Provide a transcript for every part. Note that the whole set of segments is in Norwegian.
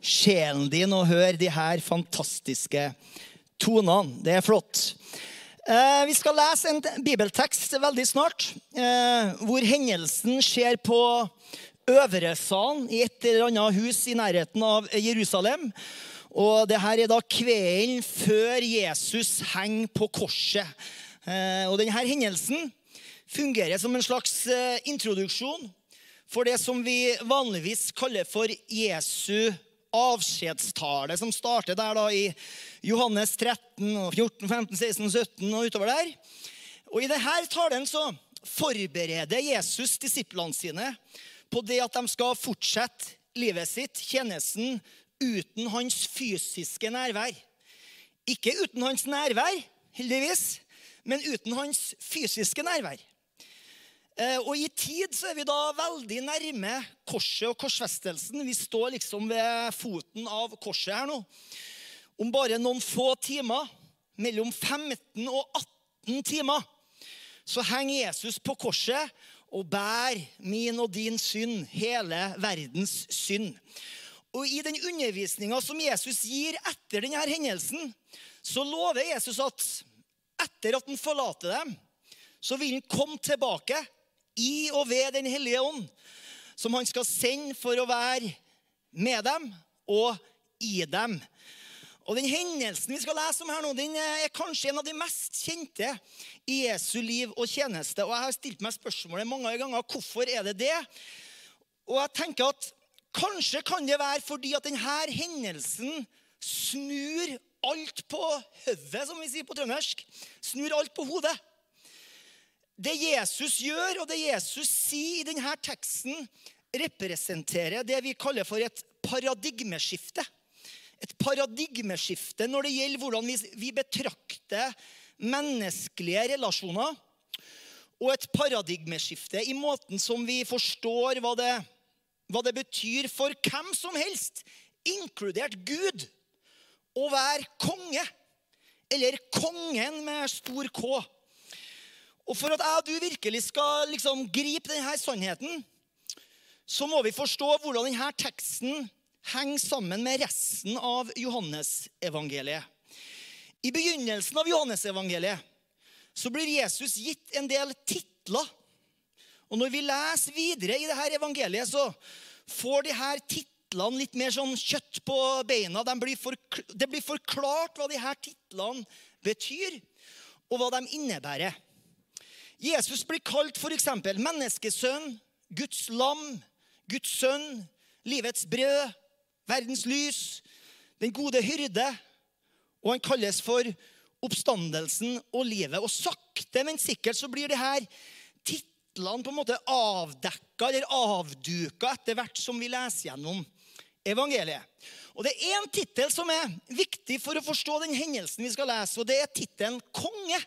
sjelen din å høre de her fantastiske tonene. Det er flott. Eh, vi skal lese en bibeltekst veldig snart, eh, hvor hendelsen skjer på Øvresalen i et eller annet hus i nærheten av Jerusalem. Og det her er da kvelden før Jesus henger på korset. Eh, og denne hendelsen fungerer som en slags introduksjon for det som vi vanligvis kaller for Jesu avskjedstale, som starter der da i Johannes 13, 14, 15, 16, 17 og utover der. Og I denne talen så forbereder Jesus disiplene sine på det at de skal fortsette livet sitt, tjenesten, uten hans fysiske nærvær. Ikke uten hans nærvær, heldigvis, men uten hans fysiske nærvær. Eh, og i tid så er vi da veldig nærme korset og korsfestelsen. Vi står liksom ved foten av korset her nå. Om bare noen få timer, mellom 15 og 18 timer, så henger Jesus på korset og bærer min og din synd, hele verdens synd. Og I den undervisninga som Jesus gir etter denne hendelsen, så lover Jesus at etter at han forlater dem, så vil han komme tilbake i og ved Den hellige ånd, som han skal sende for å være med dem og i dem. Og Den hendelsen vi skal lese om her nå, den er kanskje en av de mest kjente i Jesu liv og tjeneste. Og Jeg har stilt meg spørsmålet mange ganger hvorfor er det det. Og jeg tenker at Kanskje kan det være fordi at denne hendelsen snur alt på hodet, som vi sier på trøndersk. Snur alt på hodet. Det Jesus gjør, og det Jesus sier i denne teksten, representerer det vi kaller for et paradigmeskifte. Et paradigmeskifte når det gjelder hvordan vi betrakter menneskelige relasjoner. Og et paradigmeskifte i måten som vi forstår hva det, hva det betyr for hvem som helst, inkludert Gud, å være konge. Eller kongen med stor K. Og for at jeg og du virkelig skal liksom gripe denne sannheten, så må vi forstå hvordan denne teksten henger sammen med resten av Johannesevangeliet. I begynnelsen av Johannesevangeliet så blir Jesus gitt en del titler. Og når vi leser videre i dette evangeliet, så får de her titlene litt mer sånn kjøtt på beina. De blir det blir forklart hva de her titlene betyr, og hva de innebærer. Jesus blir kalt f.eks. menneskesønn, Guds lam, Guds sønn, livets brød, verdens lys, den gode hyrde. Og han kalles for oppstandelsen og livet. Og sakte, men sikkert så blir det her titlene på en måte avdekka eller avduka etter hvert som vi leser gjennom evangeliet. Og Det er en tittel som er viktig for å forstå den hendelsen vi skal lese, og det er tittelen konge.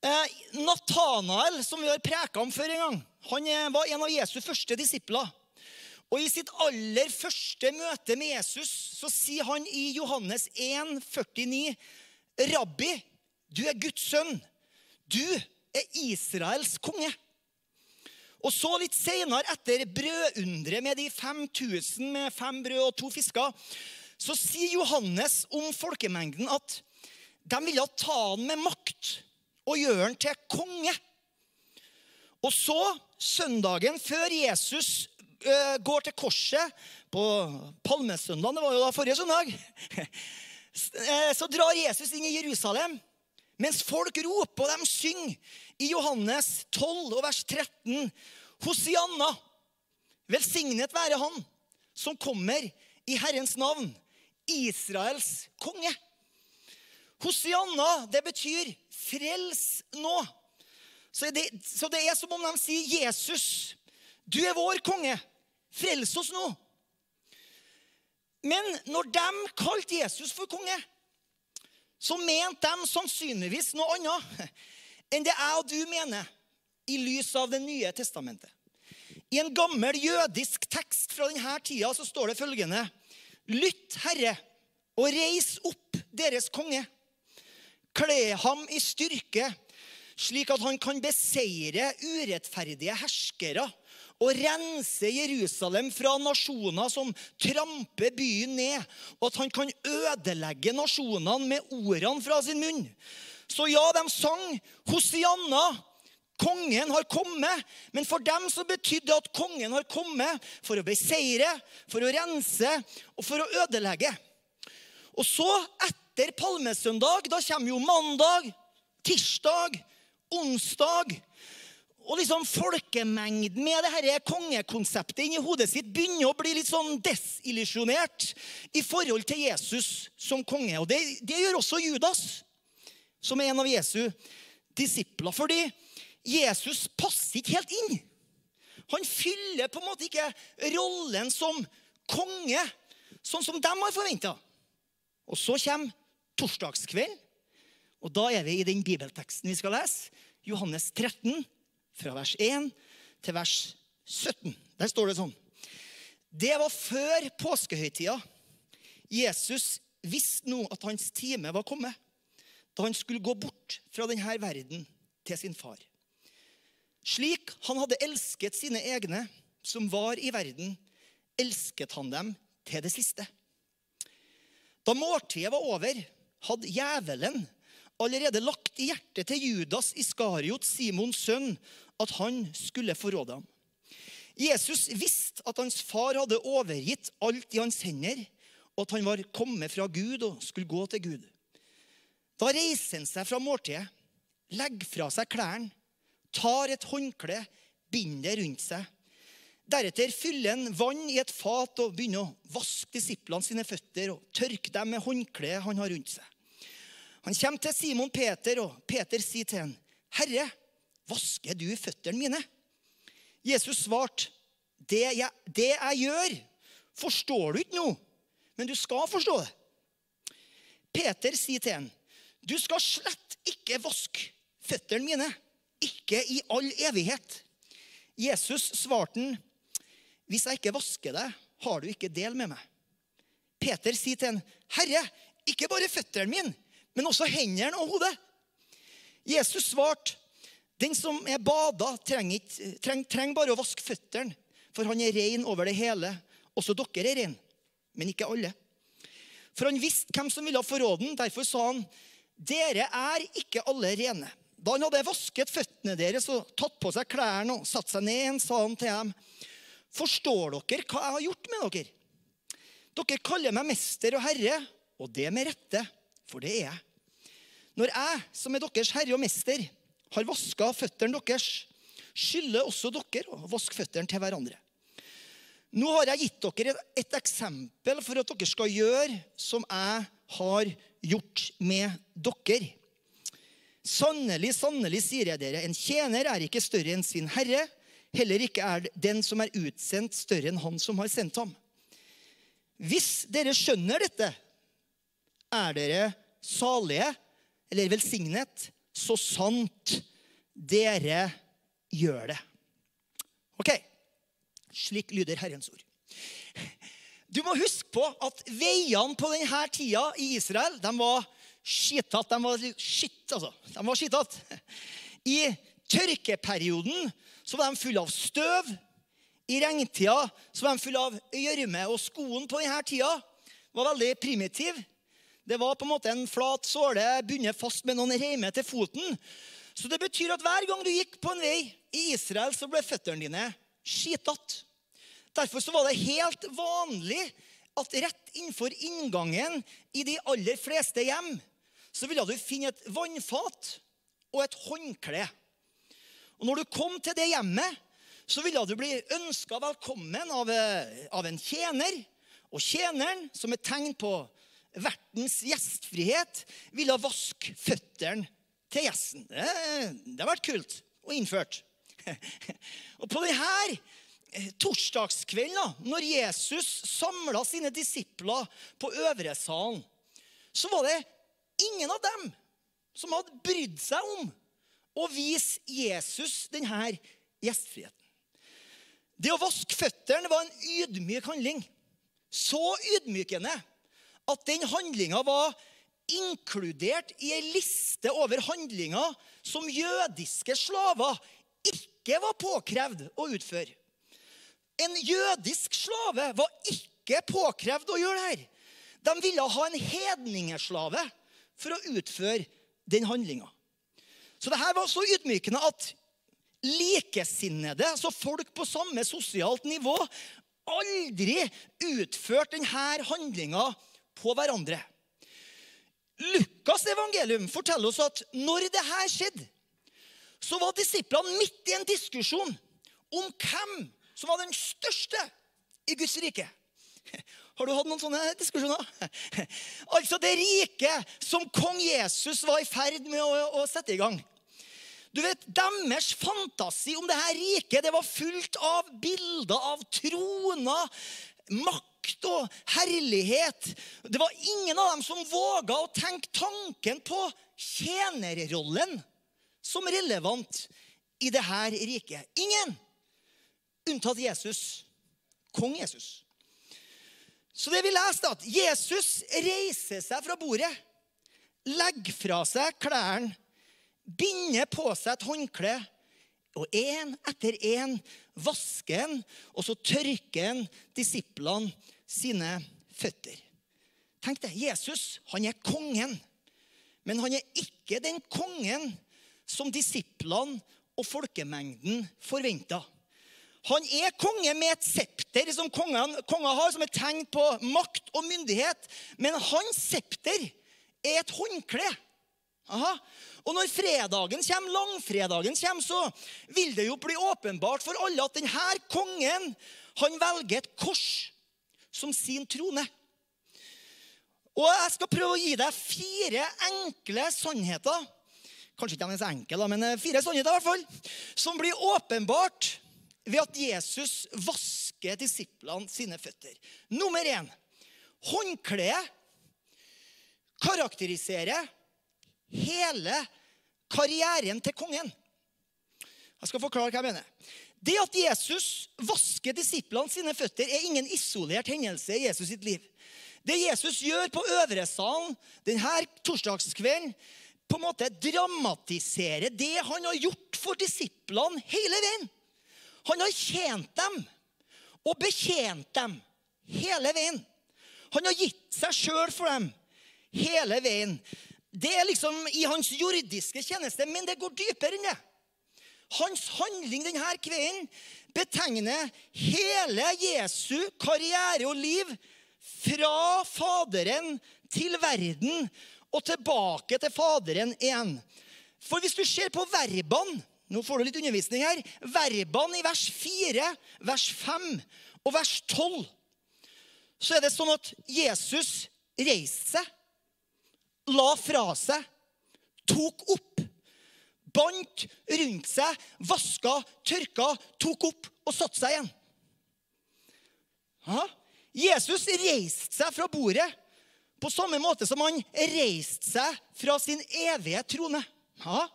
Eh, Natanael, som vi har preka om før en gang, han var en av Jesu første disipler. Og I sitt aller første møte med Jesus så sier han i Johannes 1, 49, Rabbi, du er Guds sønn. Du er Israels konge. Og så litt senere, etter brødunderet med de 5000 med fem brød og to fisker, så sier Johannes om folkemengden at de ville ta han med makt og gjør han til konge. Og så, søndagen før Jesus uh, går til korset på Palmesøndagen, det var jo da forrige søndag, eh, så drar Jesus inn i Jerusalem. Mens folk roper og de synger i Johannes 12 og vers 13 Hosianna, velsignet være Han som kommer i Herrens navn, Israels konge. Hosianna, det betyr 'frels nå'. Så det, så det, er som om de sier, 'Jesus, du er vår konge. Frels oss nå'. Men når de kalte Jesus for konge, så mente de sannsynligvis noe annet enn det jeg og du mener i lys av Det nye testamentet. I en gammel jødisk tekst fra denne tida så står det følgende.: Lytt, Herre, og reis opp deres konge. Kle ham i styrke, slik at han kan beseire urettferdige herskere og rense Jerusalem fra nasjoner som tramper byen ned, og at han kan ødelegge nasjonene med ordene fra sin munn. Så ja, de sang Hosianna. Kongen har kommet, men for dem så betydde det at kongen har kommet for å beseire, for å rense og for å ødelegge. Og så, etter palmesøndag, da kommer jo mandag, tirsdag, onsdag. Og liksom folkemengden med det dette kongekonseptet inni hodet sitt begynner å bli litt sånn desillusjonert i forhold til Jesus som konge. Og det, det gjør også Judas, som er en av Jesu disipler. Fordi Jesus passer ikke helt inn. Han fyller på en måte ikke rollen som konge, sånn som de har forventa. Og så kommer torsdagskvelden, og da er vi i den bibelteksten vi skal lese. Johannes 13, fra vers 1 til vers 17. Der står det sånn. Det var før påskehøytida. Jesus visste nå at hans time var kommet, da han skulle gå bort fra denne verden til sin far. Slik han hadde elsket sine egne som var i verden, elsket han dem til det siste. Da måltidet var over, hadde djevelen allerede lagt i hjertet til Judas Iskariot, Simons sønn, at han skulle forråde ham. Jesus visste at hans far hadde overgitt alt i hans hender, og at han var kommet fra Gud og skulle gå til Gud. Da reiser han seg fra måltidet, legger fra seg klærne, tar et håndkle, binder det rundt seg. Deretter fyller han vann i et fat og begynner å vaske disiplene sine føtter og tørke dem med håndkleet han har rundt seg. Han kommer til Simon Peter, og Peter sier til ham, 'Herre, vasker du føttene mine?' Jesus svarte, det jeg, 'Det jeg gjør, forstår du ikke nå, men du skal forstå det.' Peter sier til ham, 'Du skal slett ikke vaske føttene mine, ikke i all evighet.' Jesus svarte han, 'Hvis jeg ikke vasker deg, har du ikke del med meg.' Peter sier til en, 'Herre, ikke bare føttene mine, men også hendene og hodet.' Jesus svarte, 'Den som er bada, trenger, treng, treng bare å vaske føttene, for han er ren over det hele. Også dere er ren, men ikke alle.' For han visste hvem som ville forråde ham. Derfor sa han, 'Dere er ikke alle rene.' Da han hadde vasket føttene deres og tatt på seg klærne og satt seg ned sa han til dem, 'Forstår dere hva jeg har gjort med dere?' 'Dere kaller meg mester og herre, og det med rette, for det er jeg.' 'Når jeg, som er deres herre og mester, har vaska føttene deres, skylder også dere å vaske føttene til hverandre.' Nå har jeg gitt dere et eksempel for at dere skal gjøre som jeg har gjort med dere. Sannelig, sannelig, sier jeg dere, en tjener er ikke større enn sin herre. Heller ikke er den som er utsendt, større enn han som har sendt ham. Hvis dere skjønner dette, er dere salige eller velsignet, så sant dere gjør det. Ok, slik lyder Herrens ord. Du må huske på at veiene på denne tida i Israel de var skittete. De var skitt, altså. De var skittete. I tørkeperioden så var de fulle av støv. I regntida så var de fulle av gjørme. Og skoen på denne tida var veldig primitiv. Det var på en måte en flat såle bundet fast med noen reimer til foten. Så det betyr at hver gang du gikk på en vei i Israel, så ble føttene dine skitete. Derfor så var det helt vanlig at rett innenfor inngangen i de aller fleste hjem så ville du finne et vannfat og et håndkle. Og når du kom til det hjemmet, så ville du bli ønska velkommen av, av, en tjener. Og tjeneren, som et tegn på vertens gjestfrihet, ville vaske føttene til gjesten. Det, det har vært kult og innført. Og på denne torsdagskvelden, når Jesus samla sine disipler på øvresalen, så var det ingen av dem som hadde brydd seg om å vise Jesus denne gjestfriheten. Det å vaske føttene var en ydmyk handling. Så ydmykende at den handlinga var inkludert i ei liste over handlinger som jødiske slaver ikke var påkrevd å utføre. En jødisk slave var ikke påkrevd å gjøre det her. De ville ha en hedningeslave for å utføre den handlinga. Så det her var så ydmykende at likesinnede, altså folk på samme sosialt nivå, aldri utførte denne handlinga på hverandre. Lukas' evangelium forteller oss at når det her skjedde, så var disiplene midt i en diskusjon om hvem som var den største i Guds rike. Har du hatt noen sånne diskusjoner? Altså det riket som kong Jesus var i ferd med å, å sette i gang. Du vet, Deres fantasi om det her riket det var fullt av bilder av troner, makt og herlighet. Det var ingen av dem som våga å tenke tanken på tjenerrollen som relevant i det her riket. Ingen! Unntatt Jesus. Kong Jesus. Så det vi leste, at Jesus reiser seg fra bordet, legger fra seg klærne, binder på seg et håndkle, og én etter én vasker han, og så tørker han disiplene sine føtter. Tenk det, Jesus han er kongen, men han er ikke den kongen som disiplene og folkemengden forventa. Han er konge med et septer som konger har, som et tegn på makt og myndighet. Men hans septer er et håndkle. Aha. Og når fredagen kommer, langfredagen kommer, så vil det jo bli åpenbart for alle at denne kongen han velger et kors som sin trone. Og jeg skal prøve å gi deg fire enkle sannheter Kanskje ikke de er så enkle, men fire sannheter i hvert fall. Som blir åpenbart ved at Jesus vasker disiplene sine føtter. Nummer én håndkleet karakteriserer hele karrieren til kongen. Jeg skal forklare hva jeg mener. Det at Jesus vasker disiplene sine føtter, er ingen isolert hendelse i Jesus sitt liv. Det Jesus gjør på Øvresalen denne torsdagskvelden, på en måte dramatiserer det han har gjort for disiplene hele veien. Han har tjent dem og betjent dem hele veien. Han har gitt seg sjøl for dem hele veien. Det er liksom i hans jordiske tjeneste, men det går dypere enn det. Hans handling denne kvelden betegner hele Jesu karriere og liv fra Faderen til verden og tilbake til Faderen igjen. For hvis du ser på verbene Nå får du litt undervisning her. Verbene i vers 4, vers 5 og vers 12. Så er det sånn at Jesus reiste seg, la fra seg, tok opp, bandt rundt seg, vaska, tørka, tok opp og satte seg igjen. Ja? Jesus reiste seg fra bordet på samme måte som han reiste seg fra sin evige trone. Ja.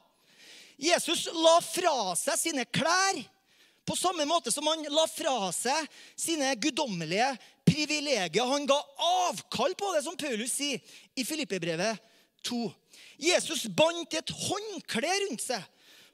Jesus la fra seg sine klær på samme måte som han la fra seg sine guddommelige privilegier. Han ga avkall på det, som Paulus sier i Filippebrevet 2. Jesus bandt et håndkle rundt seg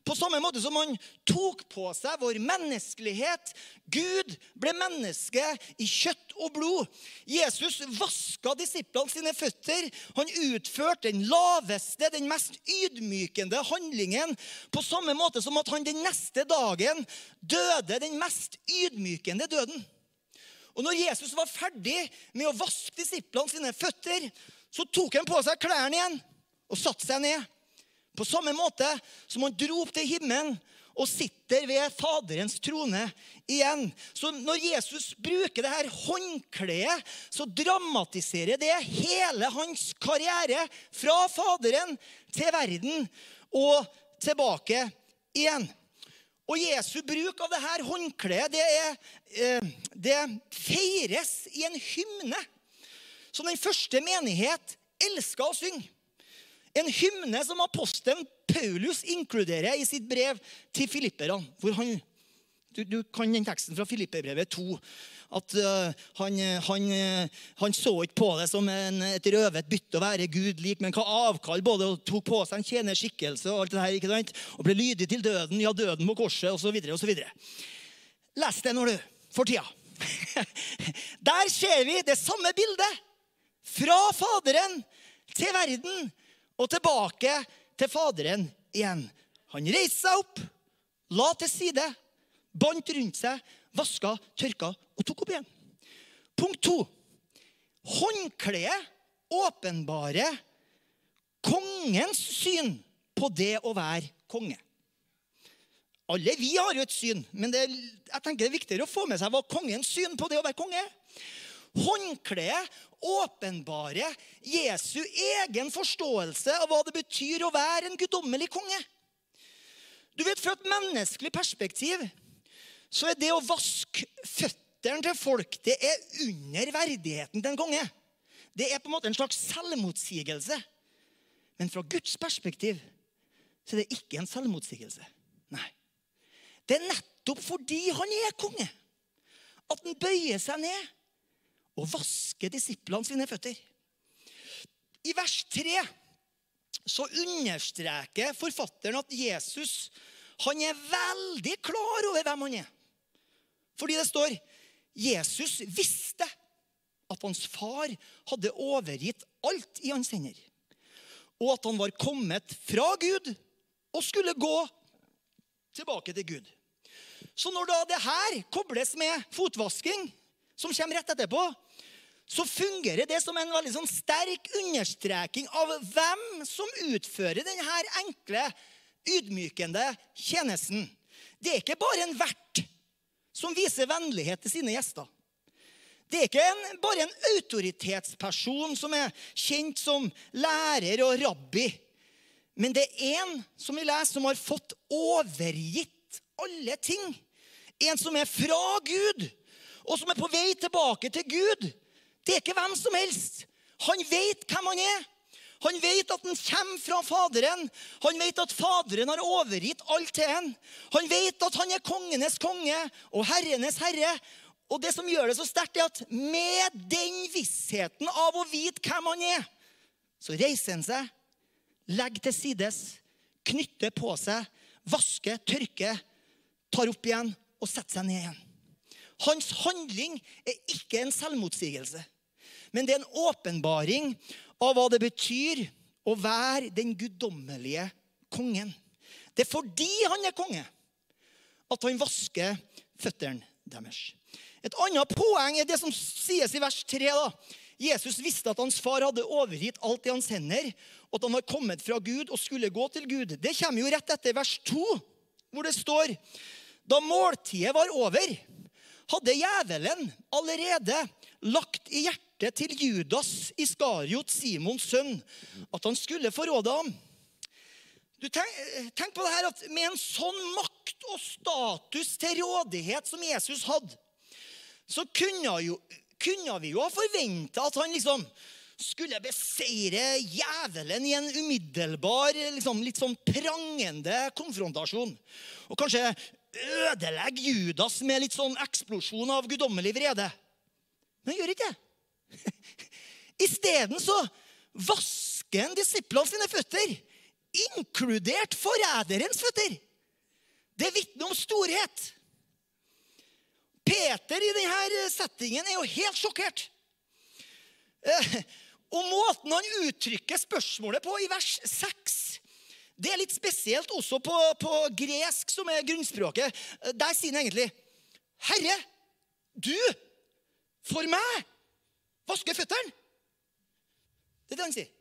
på samme måte som han tok på seg vår menneskelighet. Gud ble menneske i kjøtt og blod. Jesus vaska disiplene sine føtter. Han utførte den laveste, den mest ydmykende handlingen på samme måte som at han den neste dagen døde den mest ydmykende døden. Og når Jesus var ferdig med å vaske disiplene sine føtter, så tok han på seg klærne igjen og satte seg ned. På samme måte som han dro opp til himmelen og sitter ved Faderens trone igjen. Så når Jesus bruker det her håndkleet, så dramatiserer det hele hans karriere fra Faderen til verden og tilbake igjen. Og Jesu bruk av det her håndkleet det, er, eh, det feires i en hymne som den første menighet elska å synge. En hymne som apostelen Paulus inkluderer i sitt brev til filipperne. du, du, kan den teksten fra Filipperbrevet 2. At uh, han, han, han, så ikke på det som en, et røvet bytte å være Gud lik, men hva avkall både og tok på seg en tjenerskikkelse og alt det her, ikke sant? Og ble lydig til døden, ja, døden på korset, osv. osv. Les det når du for tida. Der ser vi det samme bildet. Fra Faderen til verden og tilbake til Faderen igjen. Han reiste seg opp, la til side, bandt rundt seg, vaska, tørka og tok opp igjen. Punkt to. Håndkleet åpenbarer kongens syn på det å være konge. Alle vi har jo et syn, men det, jeg tenker det er viktigere å få med seg hva kongens syn på det å være konge er. Håndkleet åpenbarer Jesu egen forståelse av hva det betyr å være en guddommelig konge. Du vet, Fra et menneskelig perspektiv så er det å vaske føttene til folk det er under verdigheten til en konge. Det er på en måte en slags selvmotsigelse. Men fra Guds perspektiv så er det ikke en selvmotsigelse. Nei. Det er nettopp fordi han er konge, at han bøyer seg ned og vasker disiplene sine føtter. I vers 3 så understreker forfatteren at Jesus han er veldig klar over hvem han er. Fordi det står Jesus visste at hans far hadde overgitt alt i hans hender. Og at han var kommet fra Gud og skulle gå tilbake til Gud. Så når da det her kobles med fotvasking, som kommer rett etterpå, så fungerer det som en veldig sånn sterk understreking av hvem som utfører denne enkle, ydmykende tjenesten. Det er ikke bare en vert som viser vennlighet til sine gjester. Det er ikke en, bare en autoritetsperson som er kjent som lærer og rabbi. Men det er en som vi leser, som har fått overgitt alle ting. En som er fra Gud, og som er på vei tilbake til Gud. Det er ikke hvem som helst. Han vet hvem han er. Han vet at han kommer fra Faderen. Han vet at Faderen har overgitt alt til ham. Han vet at han er kongenes konge og herrenes herre. Og det som gjør det så sterkt, er at med den vissheten av å vite hvem han er, så reiser han seg legger til sides, knytter på seg, vasker, tørker, tar opp igjen og setter seg ned igjen. Hans handling er ikke en selvmotsigelse, men det er en åpenbaring av hva det betyr å være den guddommelige kongen. Det er fordi han er konge, at han vasker føttene deres. Et annet poeng er det som sies i vers 3. da. Jesus visste at hans far hadde overgitt alt i hans hender, og at han var kommet fra Gud og skulle gå til Gud. Det kommer jo rett etter vers 2, hvor det står Da måltidet var over, hadde djevelen allerede lagt i hjertet til Judas Iskariot, Simons sønn, at han skulle forråde ham. Du tenk, tenk, på det her at Med en sånn makt og status til rådighet som Jesus hadde, så kunne jo kunne vi jo ha forventa at han liksom skulle beseire djevelen i en umiddelbar, liksom, litt sånn prangende konfrontasjon. Og kanskje ødelegge Judas med litt sånn eksplosjon av guddommelig vrede. Men han gjør ikke det. Isteden så vasker han disiplene sine føtter, inkludert forræderens føtter. Det vitner om storhet. Peter i denne settingen er jo helt sjokkert. Eh, og måten han uttrykker spørsmålet på i vers 6, det er litt spesielt også på, på gresk, som er grunnspråket. Der sier han egentlig Herre, du for meg vasker føttene. Det er det han sier.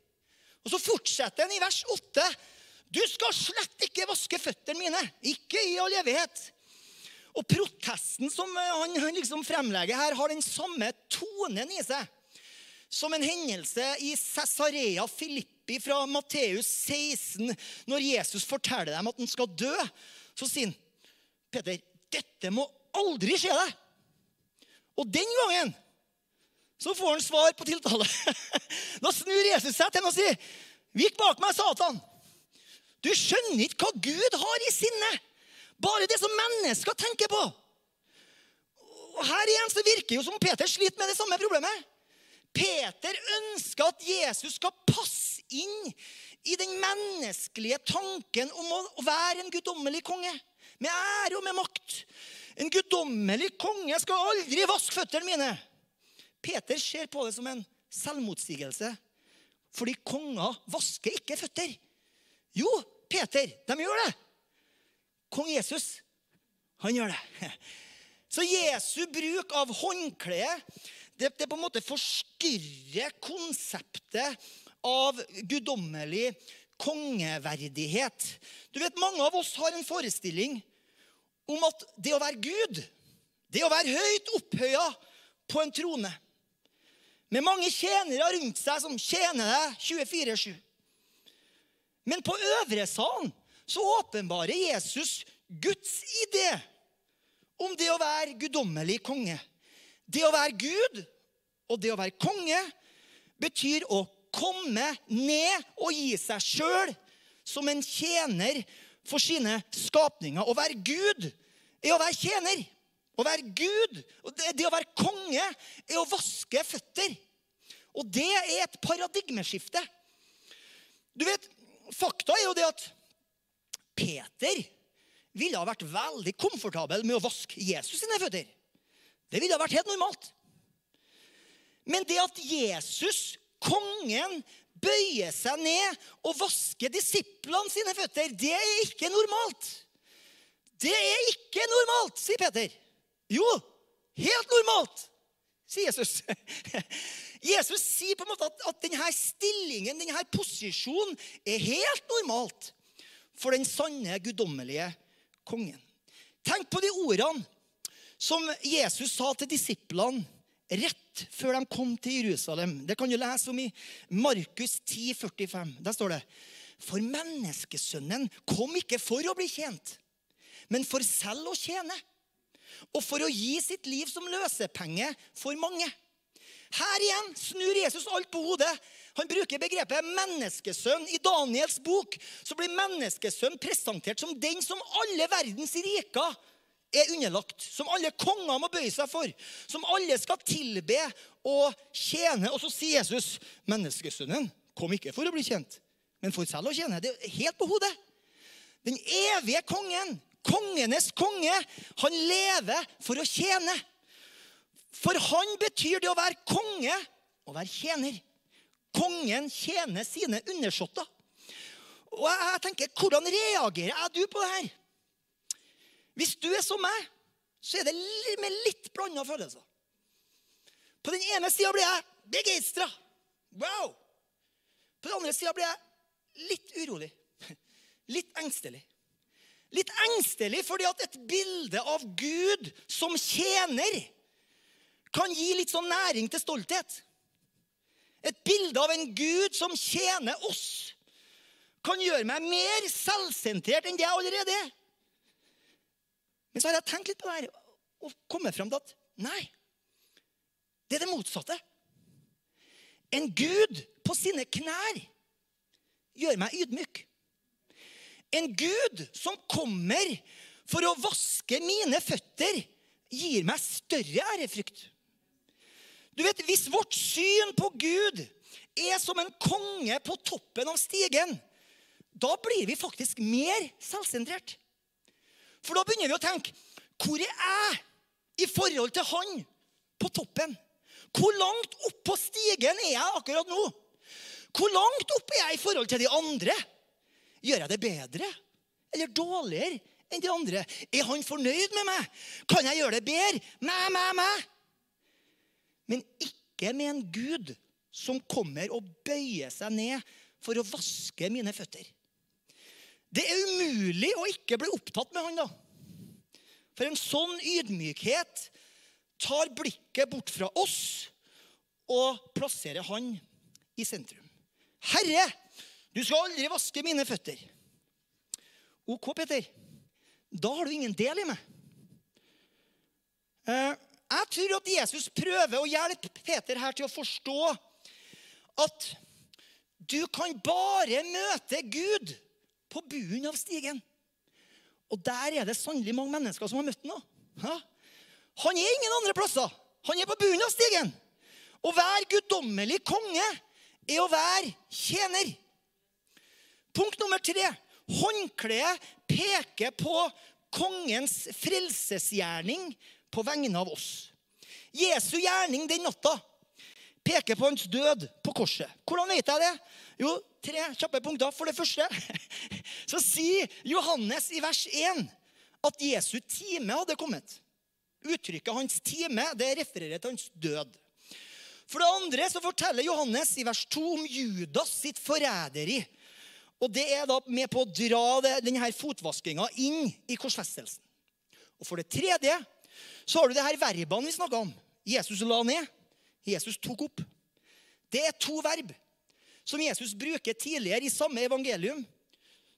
Og så fortsetter han i vers 8. Du skal slett ikke vaske føttene mine. Ikke i all evighet. Og protesten som eh, han, han liksom fremlegger her, har den samme tonen i seg som en hendelse i Cesarea Filippi fra Matteus 16, når Jesus forteller dem at han skal dø. Så sier han, Peter, dette må aldri skje deg. Og den gangen så får han svar på tiltale. Da snur Jesus seg til ham og sier, 'Vik bak meg, Satan.' Du skjønner ikke hva Gud har i sinnet. Bare det som mennesker tenker på. Og Her igjen så virker jo som Peter sliter med det samme problemet. Peter ønsker at Jesus skal passe inn i den menneskelige tanken om å være en guddommelig konge. Med ære og med makt. En guddommelig konge skal aldri vaske føttene mine. Peter ser på det som en selvmotsigelse. Fordi konger vasker ikke føtter. Jo, Peter, de gjør det. Kong Jesus, han gjør det. Så Jesu bruk av håndkle det, det på en måte forstyrrer konseptet av guddommelig kongeverdighet. Du vet, Mange av oss har en forestilling om at det å være Gud, det å være høyt opphøya på en trone med mange tjenere rundt seg som tjener deg 24-7. Men på øvre salen så åpenbarer Jesus Guds idé om det å være guddommelig konge. Det å være Gud og det å være konge betyr å komme ned og gi seg sjøl som en tjener for sine skapninger. Å være Gud er å være tjener. Å være Gud, det å være konge, er å vaske føtter. Og det er et paradigmeskifte. Du vet, Fakta er jo det at Peter ville ha vært veldig komfortabel med å vaske Jesus sine føtter. Det ville ha vært helt normalt. Men det at Jesus, kongen, bøyer seg ned og vasker disiplene sine føtter, det er ikke normalt. Det er ikke normalt, sier Peter. Jo, helt normalt, sier Jesus. Jesus sier på en måte at, at denne stillingen, denne posisjonen, er helt normalt for den sanne, guddommelige kongen. Tenk på de ordene som Jesus sa til disiplene rett før de kom til Jerusalem. Det kan du lese om i Markus 10, 45. Der står det For menneskesønnen kom ikke for å bli tjent, men for selv å tjene. Og for å gi sitt liv som løsepenge for mange. Her igjen snur Jesus alt på hodet. Han bruker begrepet menneskesønn. I Daniels bok så blir menneskesønn presentert som den som alle verdens riker er underlagt. Som alle konger må bøye seg for. Som alle skal tilbe og tjene. Og så sier Jesus menneskesønnen kom ikke for å bli kjent, men for selv å tjene. Det er helt på hodet. Den evige kongen, kongenes konge, han lever for å tjene. For han betyr det å være konge å være tjener. Kongen tjener sine undersåtter. Og jeg tenker, Hvordan reagerer jeg du på det her? Hvis du er som meg, så er det med litt blanda følelser. På den ene sida blir jeg begeistra. Wow! På den andre sida blir jeg litt urolig. Litt engstelig. Litt engstelig fordi at et bilde av Gud som tjener kan gi litt sånn næring til stolthet. Et bilde av en Gud som tjener oss, kan gjøre meg mer selvsentrert enn det jeg allerede er. Men så har jeg tenkt litt på det her og kommet fram til at nei, det er det motsatte. En Gud på sine knær gjør meg ydmyk. En Gud som kommer for å vaske mine føtter, gir meg større ærefrykt. Du vet, Hvis vårt syn på Gud er som en konge på toppen av stigen, da blir vi faktisk mer selvsentrert. For da begynner vi å tenke Hvor er jeg i forhold til han på toppen? Hvor langt opp på stigen er jeg akkurat nå? Hvor langt opp er jeg i forhold til de andre? Gjør jeg det bedre eller dårligere enn de andre? Er han fornøyd med meg? Kan jeg gjøre det bedre? Mæ, mæ, mæ men ikke med en Gud som kommer og bøyer seg ned for å vaske mine føtter. Det er umulig å ikke bli opptatt med han, da. For en sånn ydmykhet tar blikket bort fra oss og plasserer han i sentrum. Herre, du skal aldri vaske mine føtter. OK, Peter. Da har du ingen del i meg. Eh, jeg tror at Jesus prøver å hjelpe Peter her til å forstå at du kan bare møte Gud på bunnen av stigen. Og der er det sannelig mange mennesker som har møtt ham. Han er ingen andre plasser. Han er på bunnen av stigen. Å være guddommelig konge er å være tjener. Punkt nummer tre. Håndkleet peker på kongens frelsesgjerning på vegne av oss. Jesu gjerning den natta peker på hans død på korset. Hvordan vet jeg det? Jo, tre kjappe punkter. For det første så sier Johannes i vers 1 at Jesu time hadde kommet. Uttrykket 'hans time' det refererer til hans død. For det andre så forteller Johannes i vers 2 om Judas sitt forræderi. Og det er da med på å dra denne fotvaskinga inn i korsfestelsen. Og for det tredje så har du det her verbene vi snakka om. Jesus la ned. Jesus tok opp. Det er to verb som Jesus bruker tidligere i samme evangelium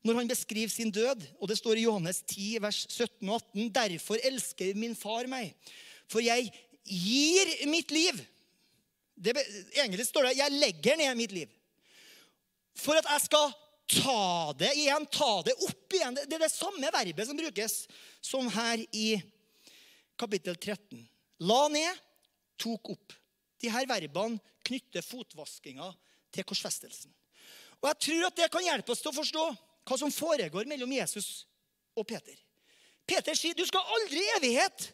når han beskriver sin død. Og det står i Johannes 10, vers 17 og 18.: Derfor elsker min far meg, for jeg gir mitt liv. Det, egentlig står det 'jeg legger ned mitt liv'. For at jeg skal ta det igjen, ta det opp igjen. Det er det samme verbet som brukes som her i kapittel 13. La ned, tok opp. De her verbene knytter fotvaskinga til korsfestelsen. Og Jeg tror at det kan hjelpe oss til å forstå hva som foregår mellom Jesus og Peter. Peter sier, 'Du skal aldri i evighet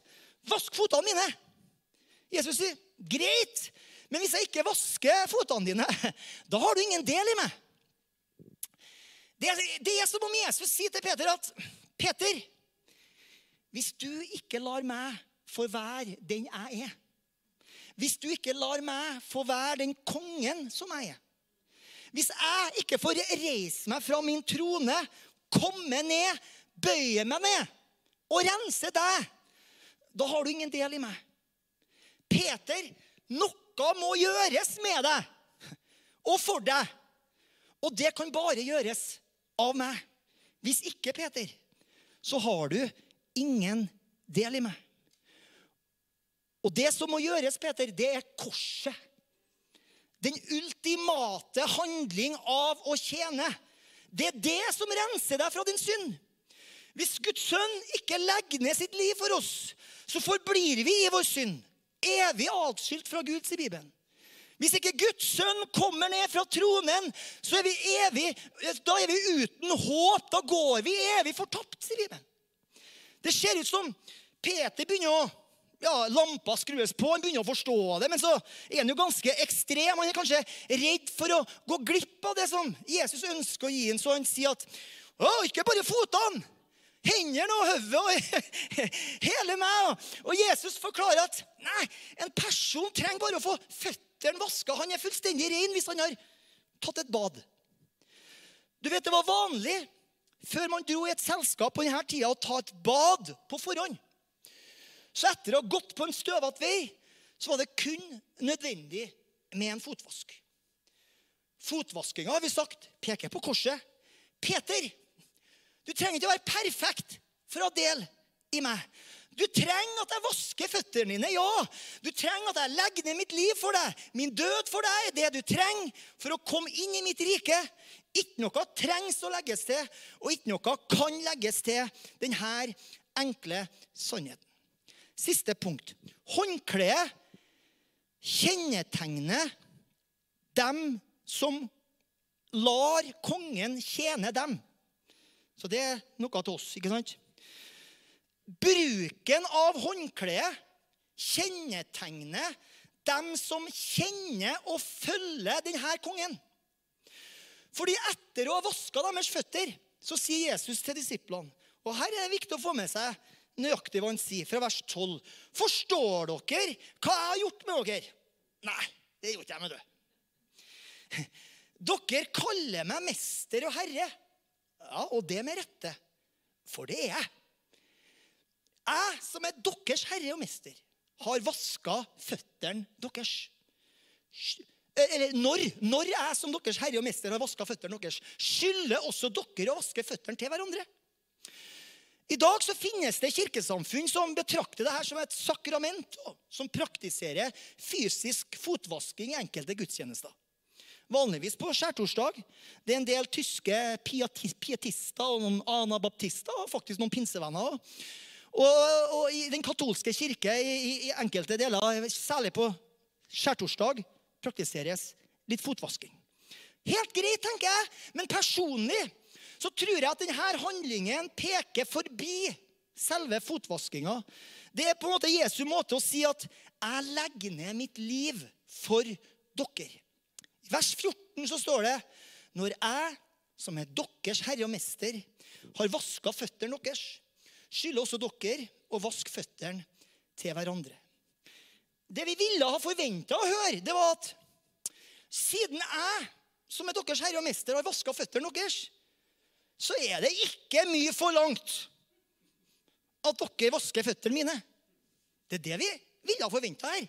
vaske fotene mine.' Jesus sier, 'Greit, men hvis jeg ikke vasker fotene dine, da har du ingen del i meg.' Det det er som om Jesus sier til Peter at 'Peter, hvis du ikke lar meg få være den jeg er' Hvis du ikke lar meg få være den kongen som jeg er Hvis jeg ikke får reise meg fra min trone, komme ned, bøye meg ned og rense deg, da har du ingen del i meg. Peter, noe må gjøres med deg og for deg. Og det kan bare gjøres av meg. Hvis ikke, Peter, så har du ingen del i meg. Og det som må gjøres, Peter, det er korset. Den ultimate handling av å tjene. Det er det som renser deg fra din synd. Hvis Guds sønn ikke legger ned sitt liv for oss, så forblir vi i vår synd. Evig atskilt fra Gud, sier Bibelen. Hvis ikke Guds sønn kommer ned fra tronen, så er vi evig, da er vi uten håp. Da går vi evig fortapt, sier Bibelen. Det ser ut som Peter begynner å ja, Lampa skrues på, han begynner å forstå det, men så er han jo ganske ekstrem. Han er kanskje redd for å gå glipp av det som Jesus ønsker å gi ham, så han sier at å, ikke bare fotene, hendene og hodet og hele meg. Og Jesus forklarer at nei, en person trenger bare å få føttene vaska. Han er fullstendig ren hvis han har tatt et bad. Du vet, Det var vanlig før man dro i et selskap på denne tida å ta et bad på forhånd. Så etter å ha gått på en støvete vei, så var det kun nødvendig med en fotvask. Fotvaskinga har vi sagt, peker på korset. Peter, du trenger ikke å være perfekt for å ha del i meg. Du trenger at jeg vasker føttene dine, ja. Du trenger at jeg legger ned mitt liv for deg. Min død for deg er det du trenger for å komme inn i mitt rike. Ikke noe trengs å legges til, og ikke noe kan legges til denne enkle sannheten. Siste punkt. Håndkleet kjennetegner dem som lar kongen tjene dem. Så det er noe til oss, ikke sant? Bruken av håndkleet kjennetegner dem som kjenner og følger denne kongen. Fordi etter å ha vaska deres føtter, så sier Jesus til disiplene Og her er det viktig å få med seg nøyaktig hva han sier, fra vers 12. Forstår dere hva jeg har gjort med dere? Nei, det gjorde jeg med du. Dere kaller meg mester og herre. Ja, og det med rette. For det er jeg. Jeg som er deres herre og mester, har vaska føttene deres. Eller når, når jeg som deres herre og mester har vaska føttene deres, skylder også dere å vaske føttene til hverandre. I dag så finnes det kirkesamfunn som betrakter dette som et sakrament, som praktiserer fysisk fotvasking i enkelte gudstjenester. Vanligvis på skjærtorsdag. Det er en del tyske pietister og noen anabaptister og faktisk noen pinsevenner. Og, og i den katolske kirke i, i enkelte deler, særlig på skjærtorsdag, praktiseres litt fotvasking. Helt greit, tenker jeg, men personlig så tror jeg at denne handlingen peker forbi selve fotvaskinga, det er på en måte Jesu måte å si at 'jeg legger ned mitt liv for dere'. I vers 14 så står det 'Når jeg, som er deres herre og mester, har vaska føttene deres', skylder også dere å vaske føttene til hverandre. Det vi ville ha forventa å høre, det var at siden jeg, som er deres herre og mester, har vaska føttene deres, så er det ikke mye for langt at dere vasker føttene mine. Det er det vi ville ha forventa her.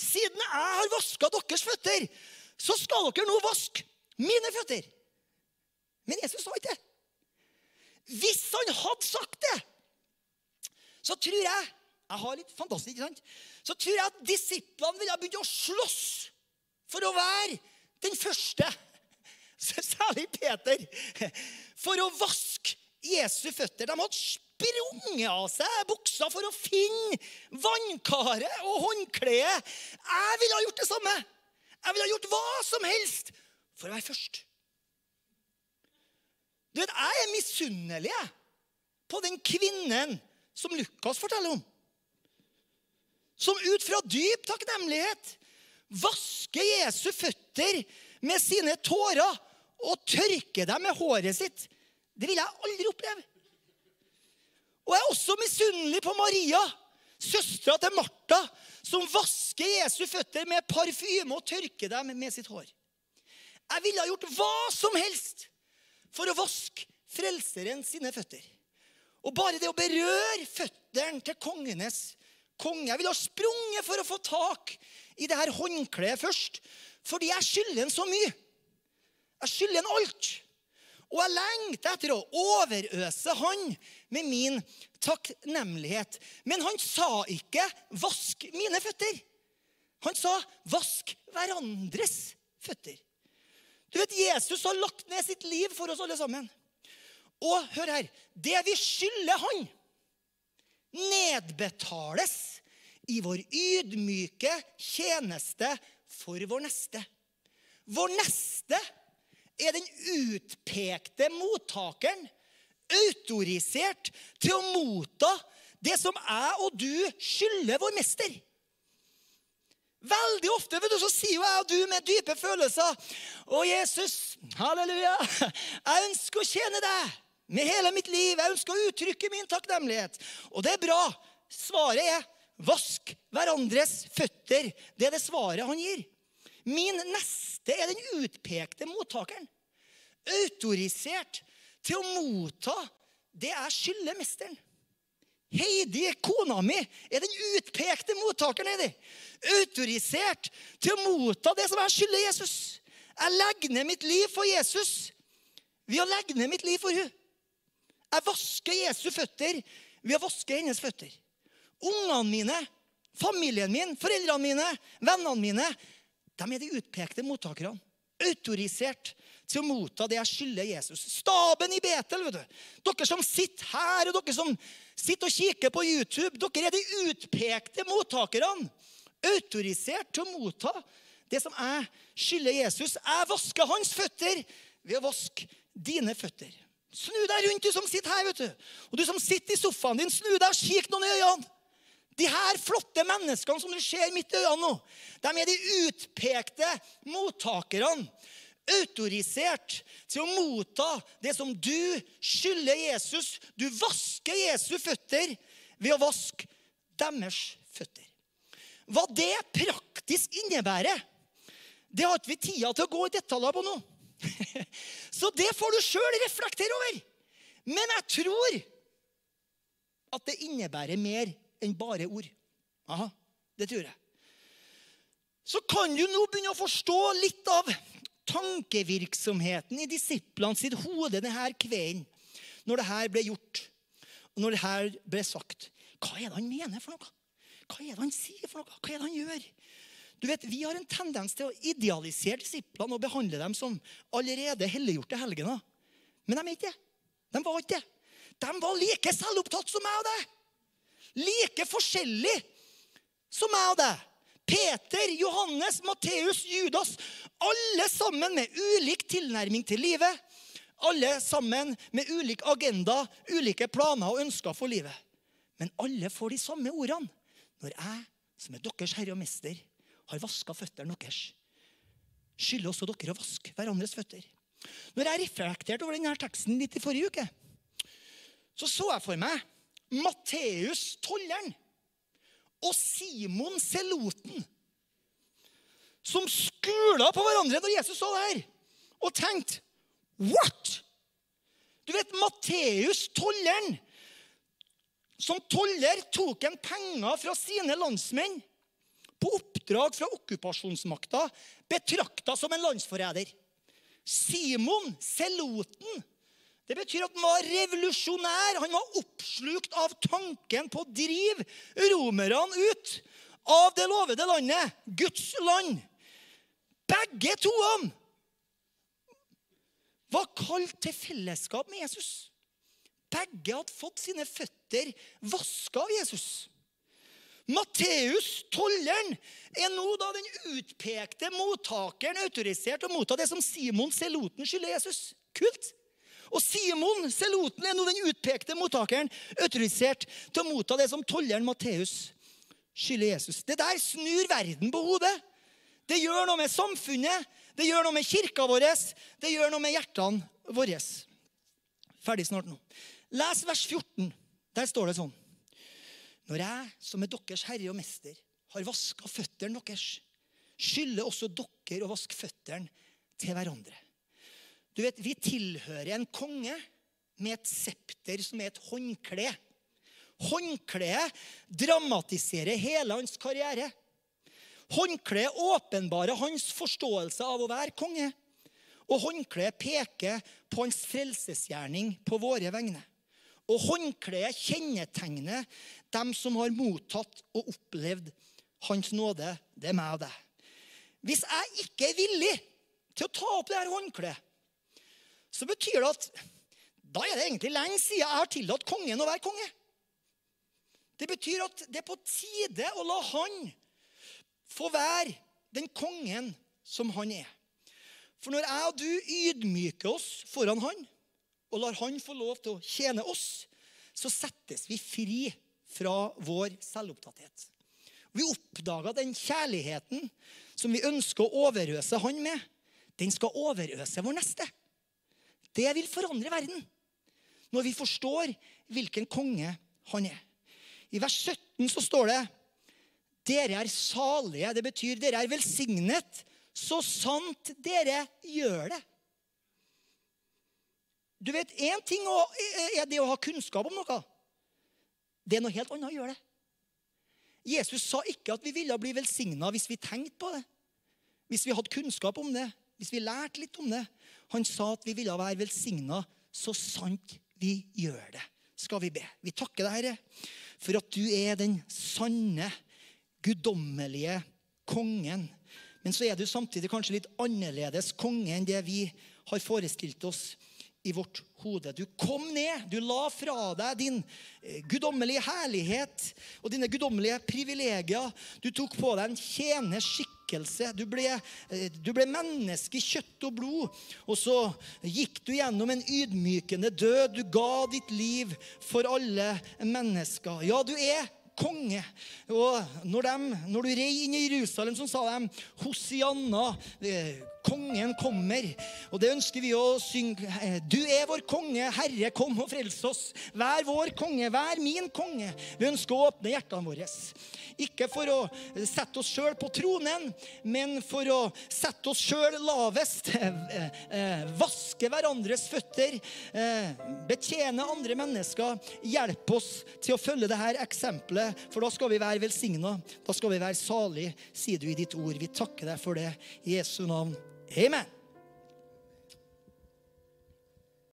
Siden jeg har vaska deres føtter, så skal dere nå vaske mine føtter. Men Jesus sa ikke det. Hvis han hadde sagt det, så tror jeg jeg har litt fantastisk, ikke sant? Så tror jeg at disiplene ville ha begynt å slåss for å være den første, særlig Peter, for å vaske Jesu føtter. De hadde sprunget av seg buksa for å finne vannkaret og håndkleet. Jeg ville ha gjort det samme. Jeg ville ha gjort hva som helst for å være først. Du vet, Jeg er misunnelig på den kvinnen som Lukas forteller om. Som ut fra dyp takknemlighet vasker Jesu føtter med sine tårer og tørke dem med håret sitt. Det vil jeg aldri oppleve. Og jeg er også misunnelig på Maria, søstera til Martha, som vasker Jesu føtter med parfyme og tørker dem med sitt hår. Jeg ville ha gjort hva som helst for å vaske Frelseren sine føtter. Og bare det å berøre føttene til kongenes konge Jeg ville ha sprunget for å få tak i det her håndkleet først. Fordi jeg skylder ham så mye. Jeg skylder en alt. Og jeg lengter etter å overøse han med min takknemlighet. Men han sa ikke 'vask mine føtter'. Han sa 'vask hverandres føtter'. Du vet, Jesus har lagt ned sitt liv for oss alle sammen. Og hør her Det vi skylder han, nedbetales i vår ydmyke tjeneste for vår neste. Vår neste er den utpekte mottakeren, autorisert til å motta det som jeg og du skylder vår mester. Veldig ofte vet du, så sier jo jeg og du med dype følelser Å, Jesus, halleluja, jeg ønsker å tjene deg med hele mitt liv. Jeg ønsker å uttrykke min takknemlighet. Og det er bra. Svaret er vask hverandres føtter. Det er det svaret han gir. Min neste er den utpekte mottakeren. Autorisert til å motta det jeg skylder mesteren. Heidi, kona mi, er den utpekte mottakeren. Heidi. Autorisert til å motta det som jeg skylder Jesus. Jeg legger ned mitt liv for Jesus ved å legge ned mitt liv for henne. Jeg vasker Jesu føtter ved å vaske hennes føtter. Ungene mine, familien min, foreldrene mine, vennene mine de er de utpekte mottakerne. Autorisert til å motta det jeg skylder Jesus. Staben i Betel, vet du. Dere som sitter her, og dere som sitter og kikker på YouTube, dere er de utpekte mottakerne. Autorisert til å motta det som jeg skylder Jesus. Jeg vasker hans føtter ved å vaske dine føtter. Snu deg rundt, du som sitter her. vet du. Og du som sitter i sofaen din, snu deg og kikk noen i øynene. De her flotte menneskene som du ser midt i øynene nå, de er de utpekte mottakerne. Autorisert til å motta det som du skylder Jesus. Du vasker Jesu føtter ved å vaske deres føtter. Hva det praktisk innebærer, det har ikke vi tida til å gå i detaljer på nå. Så det får du sjøl reflektere over. Men jeg tror at det innebærer mer enn bare ord. Aha, det tror jeg. Så kan du nå begynne å forstå litt av tankevirksomheten i disiplene sitt hode denne kvelden når det her ble gjort, og når det her ble sagt. Hva er det han mener for noe? Hva er det han sier for noe? Hva er det han gjør? Du vet, Vi har en tendens til å idealisere disiplene og behandle dem som allerede helliggjorte helgener. Men de er ikke det. De var ikke det. De var like selvopptatt som meg og deg. Like forskjellig som meg og deg. Peter, Johannes, Matteus, Judas. Alle sammen med ulik tilnærming til livet. Alle sammen med ulik agenda, ulike planer og ønsker for livet. Men alle får de samme ordene. Når jeg, som er deres herre og mester, har vaska føttene deres, skylder også dere å vaske hverandres føtter. Når jeg reflekterte over denne teksten litt i forrige uke, så så jeg for meg Matteus tolleren og Simon Seloten som skula på hverandre når Jesus så det her, og tenkte What?! Du vet, Matteus, tolleren Som toller tok han penger fra sine landsmenn på oppdrag fra okkupasjonsmakta, betrakta som en landsforræder. Simon, seloten, det betyr at han var revolusjonær. Han var oppslukt av tanken på å drive romerne ut av det lovede landet, Guds land. Begge toene var kalt til fellesskap med Jesus. Begge hadde fått sine føtter vaska av Jesus. Matteus, tolleren, er nå da den utpekte mottakeren autorisert til å motta det som Simon Seloten skylder Jesus. Kult! Og Simon Seloten er nå den utpekte mottakeren autorisert til å motta det som tolleren Matteus skylder Jesus. Det der snur verden på hodet. Det gjør noe med samfunnet, det gjør noe med kirka vår, det gjør noe med hjertene våre. Ferdig snart nå. Les vers 14. Der står det sånn. Når jeg, som er deres herre og mester, har vaska føttene deres, skylder også dere å vaske føttene til hverandre. Du vet, Vi tilhører en konge med et septer som er et håndkle. Håndkleet dramatiserer hele hans karriere. Håndkleet åpenbarer hans forståelse av å være konge. Og håndkleet peker på hans frelsesgjerning på våre vegne. Og håndkleet kjennetegner dem som har mottatt og opplevd Hans nåde. Det er meg og deg. Hvis jeg ikke er villig til å ta opp det her håndkleet, så betyr det at da er det egentlig lenge siden jeg har tillatt kongen å være konge. Det betyr at det er på tide å la han få være den kongen som han er. For når jeg og du ydmyker oss foran han, og lar han få lov til å tjene oss, så settes vi fri fra vår selvopptatthet. Vi oppdager den kjærligheten som vi ønsker å overøse han med, den skal overøse vår neste. Det vil forandre verden når vi forstår hvilken konge han er. I vers 17 så står det dere er salige. Det betyr dere er velsignet så sant dere gjør det. Du vet, Én ting er det å ha kunnskap om noe. Det er noe helt annet å gjøre det. Jesus sa ikke at vi ville bli velsigna hvis vi tenkte på det. Hvis vi hadde kunnskap om det, hvis vi lærte litt om det. Han sa at vi ville være velsigna så sant vi gjør det. Skal vi be. Vi takker deg, Herre, for at du er den sanne, guddommelige kongen. Men så er du samtidig kanskje litt annerledes konge enn det vi har forestilt oss i vårt hode. Du kom ned, du la fra deg din eh, guddommelige herlighet og dine guddommelige privilegier. Du tok på deg en tjeners skikkelse. Du ble, eh, du ble menneske i kjøtt og blod. Og så gikk du gjennom en ydmykende død. Du ga ditt liv for alle mennesker. Ja, du er konge. Og når, de, når du rei inn i Jerusalem, så sa de Hosianna. Kongen kommer. Og det ønsker vi å synge. Du er vår konge, Herre, kom og frels oss. Vær vår konge, vær min konge. Vi ønsker å åpne hjertene våre. Ikke for å sette oss sjøl på tronen, men for å sette oss sjøl lavest. Vaske hverandres føtter. Betjene andre mennesker. Hjelp oss til å følge dette eksempelet, for da skal vi være velsigna. Da skal vi være salige, sier du i ditt ord. Vi takker deg for det i Jesu navn. Amen.